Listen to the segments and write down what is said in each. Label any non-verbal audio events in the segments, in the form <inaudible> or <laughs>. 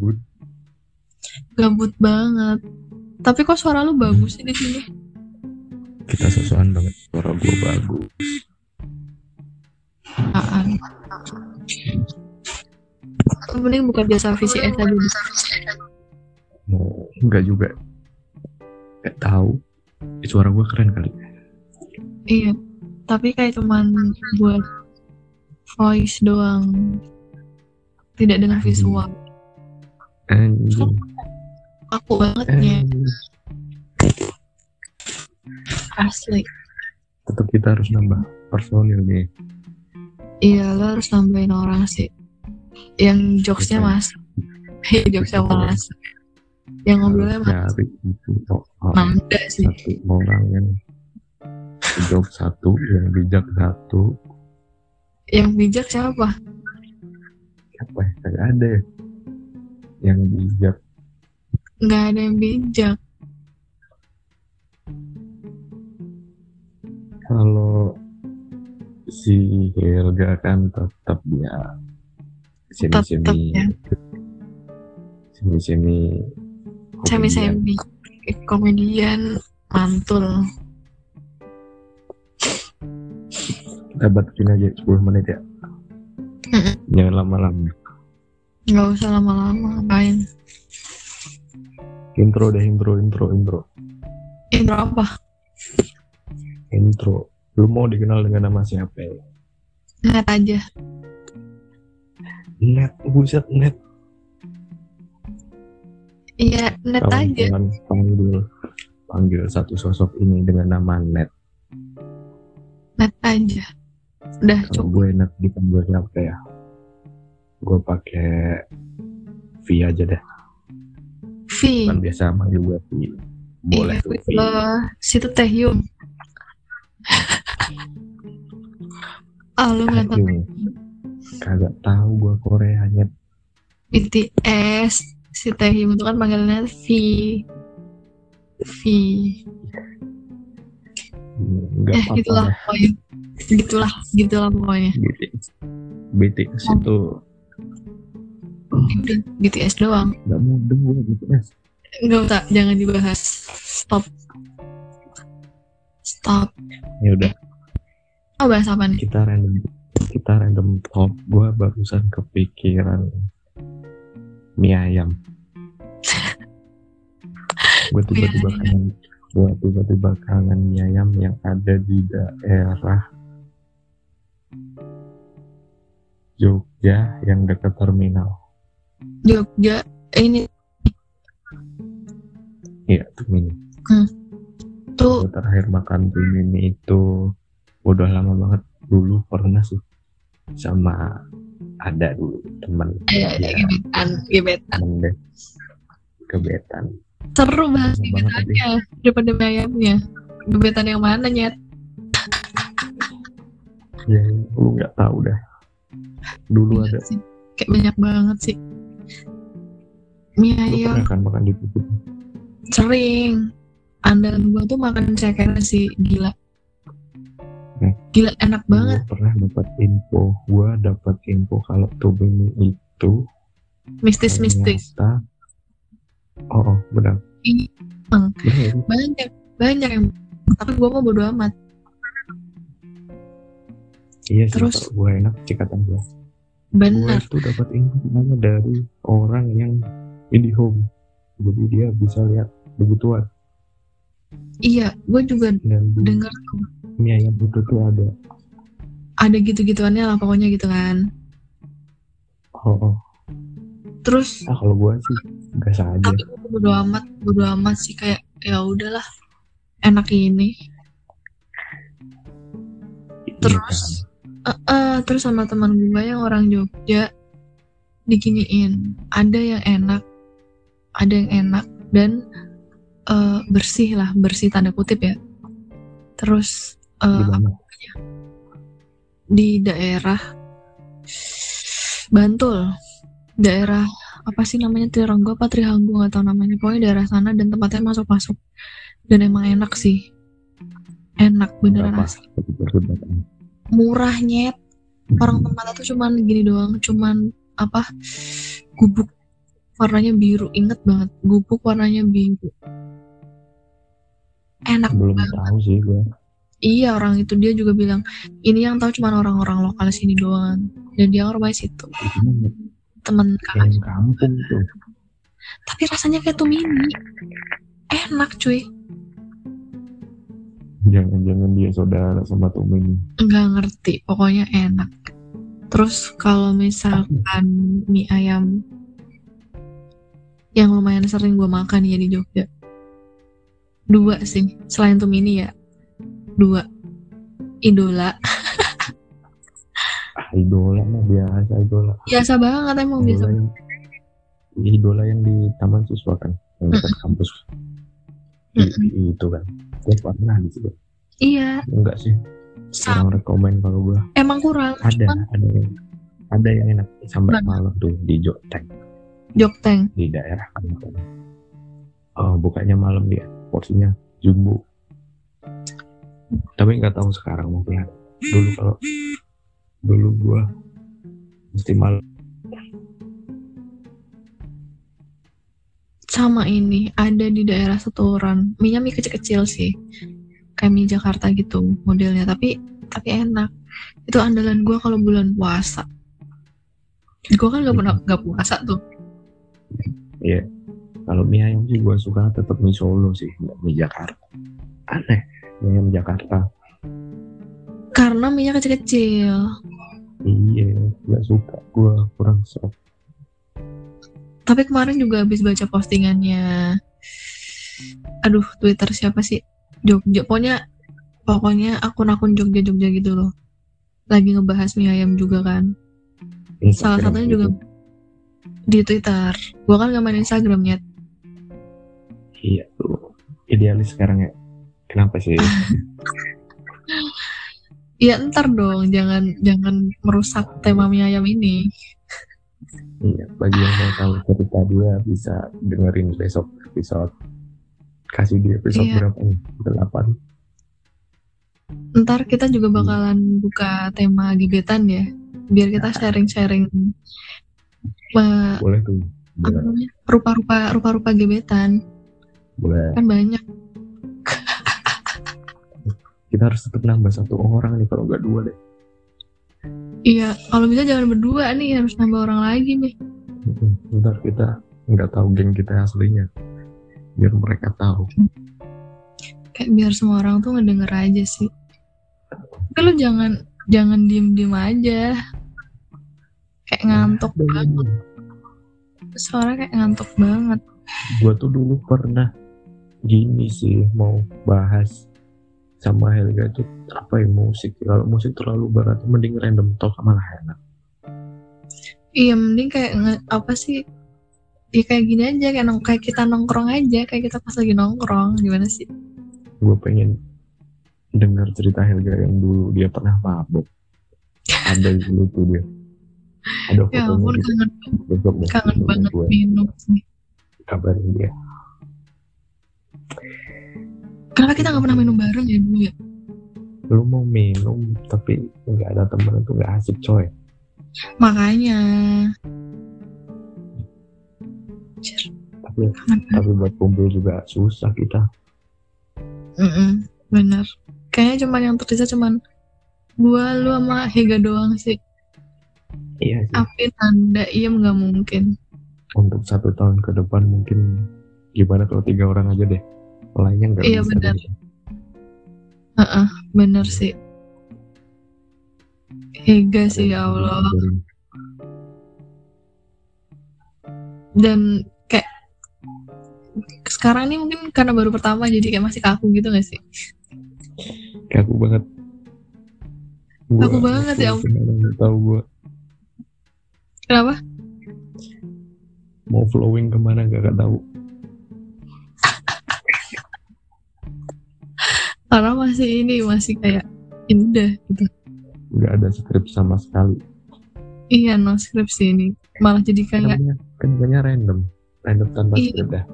gabut. Gabut banget. Tapi kok suara lu bagus sih di sini? Kita sesuai banget. Suara gue bagus. Apaan? Mending buka jasa VCS aja bisa mau enggak juga. Nggak tahu. Eh, suara gue keren kali. Iya tapi kayak cuman buat voice doang. Tidak dengan visual anjing. Aku bangetnya asli. Tetap kita harus nambah personil nih. Iya lo harus nambahin orang sih. Yang jokesnya Oke. mas. <laughs> Iya jokesnya mas. Yang ngobrolnya mas. cari itu manda sih. satu orang yang jok satu yang bijak satu. Yang bijak siapa? Siapa ya? Kagak ada ya yang bijak. Nggak ada yang bijak. Kalau si Helga kan tetap ya semi tetap semi ya. semi semi semi semi komedian mantul. Kita batasin aja 10 menit ya. Jangan lama-lama nggak usah lama-lama ngapain? Intro deh intro intro intro. Intro apa? Intro. Lu mau dikenal dengan nama siapa? Ya? net aja. Net buset net. Iya net aja. kawan-kawan panggil panggil satu sosok ini dengan nama net. Net aja. Udah kalau cukup. gue net dipanggil siapa ya gue pakai V aja deh. V. Kan biasa manggil gue V boleh iya tuh V. lo situ Taehyung ah lu nggak tahu Aduh, kagak tahu gue Korea net BTS si Taehyung itu kan panggilannya V. V. Nggak eh apa-apa gitulah deh. pokoknya. Gitulah gitulah pokoknya. BTS BTS itu BTS doang. Nggak mudeng gue BTS nggak usah jangan dibahas. Stop. Stop. Ya udah. Oh bahas apa nih? Kita random. Kita random talk. Gue barusan kepikiran mie ayam. <laughs> Gue tiba-tiba kangen. Gue tiba-tiba kangen mie ayam yang ada di daerah Jogja yang dekat terminal Jogja eh, ini. Iya terminal tuh. Gue terakhir makan tuh ini itu udah lama banget dulu pernah sih sama ada dulu teman ya, ya, gebetan gebetan. Temen kebetan seru banget gebetannya daripada ayamnya gebetan yang mana nyet? Ya lu nggak tahu dah. Dulu ada. Gila sih. kayak banyak banget sih mie lu ayam pernah kan makan di pupuk? Sering. Andalan gua tuh makan ceker sih gila. Hmm. gila enak banget. Gua pernah dapat info gua dapat info kalau Tobini itu mistis mistis. ternyata oh, oh benar. Iya, benar. Ya banyak banyak yang tapi gua mau bodo amat. Iya sih Terus? gua enak kata gua. Gua bener itu dapat info dari orang yang IndiHome jadi dia bisa lihat begituan iya gua juga denger tuh. Mie ayam itu tuh ada. Ada gitu-gituannya lah pokoknya gitu kan. Oh, oh. terus ah kalau gua sih biasa aja tapi gua bodo amat bodo amat sih kayak ya udahlah enak ini. Iya. Terus Eh, eh, terus sama teman gue yang orang Jogja diginiin ada yang enak ada yang enak dan eh, bersih lah bersih tanda kutip ya. Terus di eh, mana di daerah Bantul. Daerah apa sih namanya? Tiranggo apa Trihanggo nggak tahu namanya. Pokoknya daerah sana dan tempatnya masuk masuk dan emang enak sih. Enak beneran Berapa? asli. Perbuatan. murah nyet. Orang tempatnya tuh cuman gini doang cuman apa? Gubuk warnanya biru inget banget gubuk warnanya biru. Enak belum banget. tahu sih gue iya orang itu dia juga bilang ini yang tahu cuma orang-orang lokal sini doang. Dan dia orang rumahnya situ. Temen kakak yang kampung. tuh. Tapi rasanya kayak tuh mini enak cuy. Jangan-jangan dia saudara sama Tumin nggak ngerti pokoknya enak. Terus kalau misalkan mie ayam yang lumayan sering gue makan ya di Jogja. Dua sih selain tuh mini ya. Dua. Idola. <laughs> Ah idola mah biasa idola. Biasa banget emang biasa idola yang, idola yang di taman siswa kan yang dekat kampus. I- itu kan. Gue pernah di situ. Iya. Enggak sih. Kurang rekomen kalau gue emang kurang ada cuman ada yang ada yang enak. Sampai malam tuh di Jogja Jokteng di daerah kampung oh bukannya malam dia. Porsinya jumbo. Tapi nggak tahu sekarang mungkin dulu kalau dulu gua mesti malam. Sama ini ada di daerah Setoran. Mie mie kecil-kecil sih. Kayak mie Jakarta gitu modelnya tapi tapi enak. Itu andalan gue kalau bulan puasa. Gue kan gak pernah gak puasa tuh ya kalau mie ayam sih gua suka tetap mie Solo sih nggak mie Jakarta. Aneh mie ayam Jakarta. Karena mie kecil-kecil. Iya nggak suka. Gua kurang serap tapi kemarin juga habis baca postingannya aduh Twitter siapa sih? Jogja pokoknya pokoknya akun-akun Jogja Jogja gitu loh. Lagi ngebahas mie ayam juga kan. Salah Instagram satunya juga gitu. Di Twitter. Gua kan gak main Instagram ya iya tuh. Idealis sekarang ya. Kenapa sih? <laughs> Ya ntar dong. Jangan jangan merusak tema mie ayam ini. Iya, bagi yang mau tahu cerita dia bisa dengerin besok episode. Kasih di episode Iya. berapa nih? Delapan. ntar kita juga bakalan buka tema gebetan ya. Biar kita sharing-sharing eh, Boleh tuh. rupa-rupa rupa-rupa gebetan Boleh. kan banyak Kita harus tetap nambah satu orang nih kalau nggak dua deh. iya kalau bisa jangan berdua nih harus nambah orang lagi nih. Ntar kita nggak tahu geng kita aslinya. Biar mereka tahu. kayak biar semua orang tuh ngedenger aja sih tapi lu jangan jangan diem diem aja kayak ngantuk banget. Suara kayak ngantuk banget. Gue tuh dulu pernah gini sih mau bahas sama Helga itu apa ya musik. Kalau musik terlalu berat mending random talk malah enak. Iya mending kayak nge- apa sih ya kayak gini aja kayak, nong- kayak kita nongkrong aja kayak kita pas lagi nongkrong gimana sih? Gue pengen dengar cerita Helga yang dulu dia pernah mabuk. Ada dulu tuh dia ada ya ampun kangen besok kangen besok banget gue. minum nih kabarin dia. Kenapa kita nggak pernah minum bareng ya dulu ya? Lu mau minum tapi nggak ada temen itu nggak asik coy. Makanya. Anjir, tapi kangen tapi buat kumpul juga susah kita. Mm-mm, bener. Kayaknya cuman yang tersisa cuman gua lu sama Hega doang sih iya sih. Api tanda iem nggak mungkin. Untuk satu tahun ke depan mungkin gimana kalau tiga orang aja deh. Lainnya nggak Iya, bisa benar. deh. Heeh, bener sih. Hega sih ya Allah. dan kayak sekarang ini mungkin karena baru pertama jadi kayak masih kaku gitu gak sih? Kaku banget. Gua Kaku banget, ya ampun. nggak tahu gua kenapa? Mau flowing ke mana? Gak tahu. Karena masih ini masih kayak ini udah gitu. Nggak ada skrip sama sekali. Iya no script sih ini. Malah jadi kayak namanya kan random. Random tanpa Iya. skrip dah.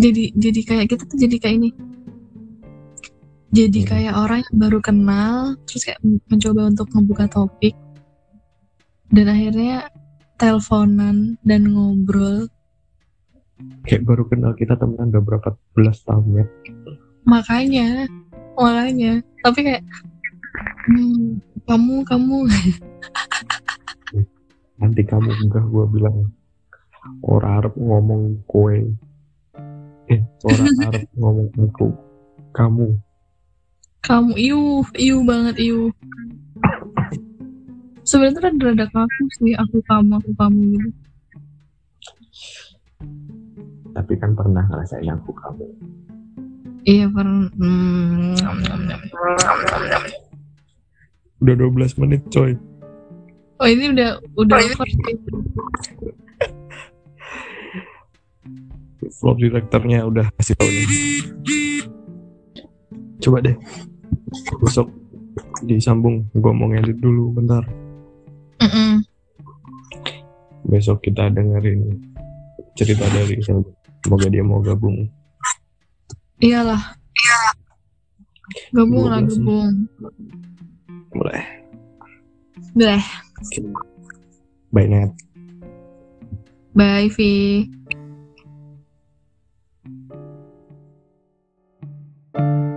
Jadi jadi kayak kita tuh jadi kayak ini. Jadi Hmm. kayak orang yang baru kenal terus kayak men- mencoba untuk membuka topik dan akhirnya teleponan dan ngobrol. Kayak baru kenal kita temenan udah berapa belas tahun ya. Makanya makanya. Tapi kayak hmm, kamu kamu. <laughs> Nanti kamu enggak gue bilang orang Arab ngomong kue. Eh orang <laughs> Arab ngomong aku kamu. Kamu iu iu banget iu sebenarnya rada rada kaku sih aku kamu aku kamu gitu. Tapi kan pernah ngerasain aku kamu iya pernah. Hmm, udah 12 menit coy. Oh ini udah udah over vlog direkturnya udah kasih tau nih. Coba deh. Besok disambung gue mau ngedit dulu bentar Mm-mm. Besok kita dengerin cerita dari Selby. Semoga dia mau gabung. Iyalah. Gabung lah, gabung. Boleh. Boleh. Bye, Nat. Bye, Vi. thank you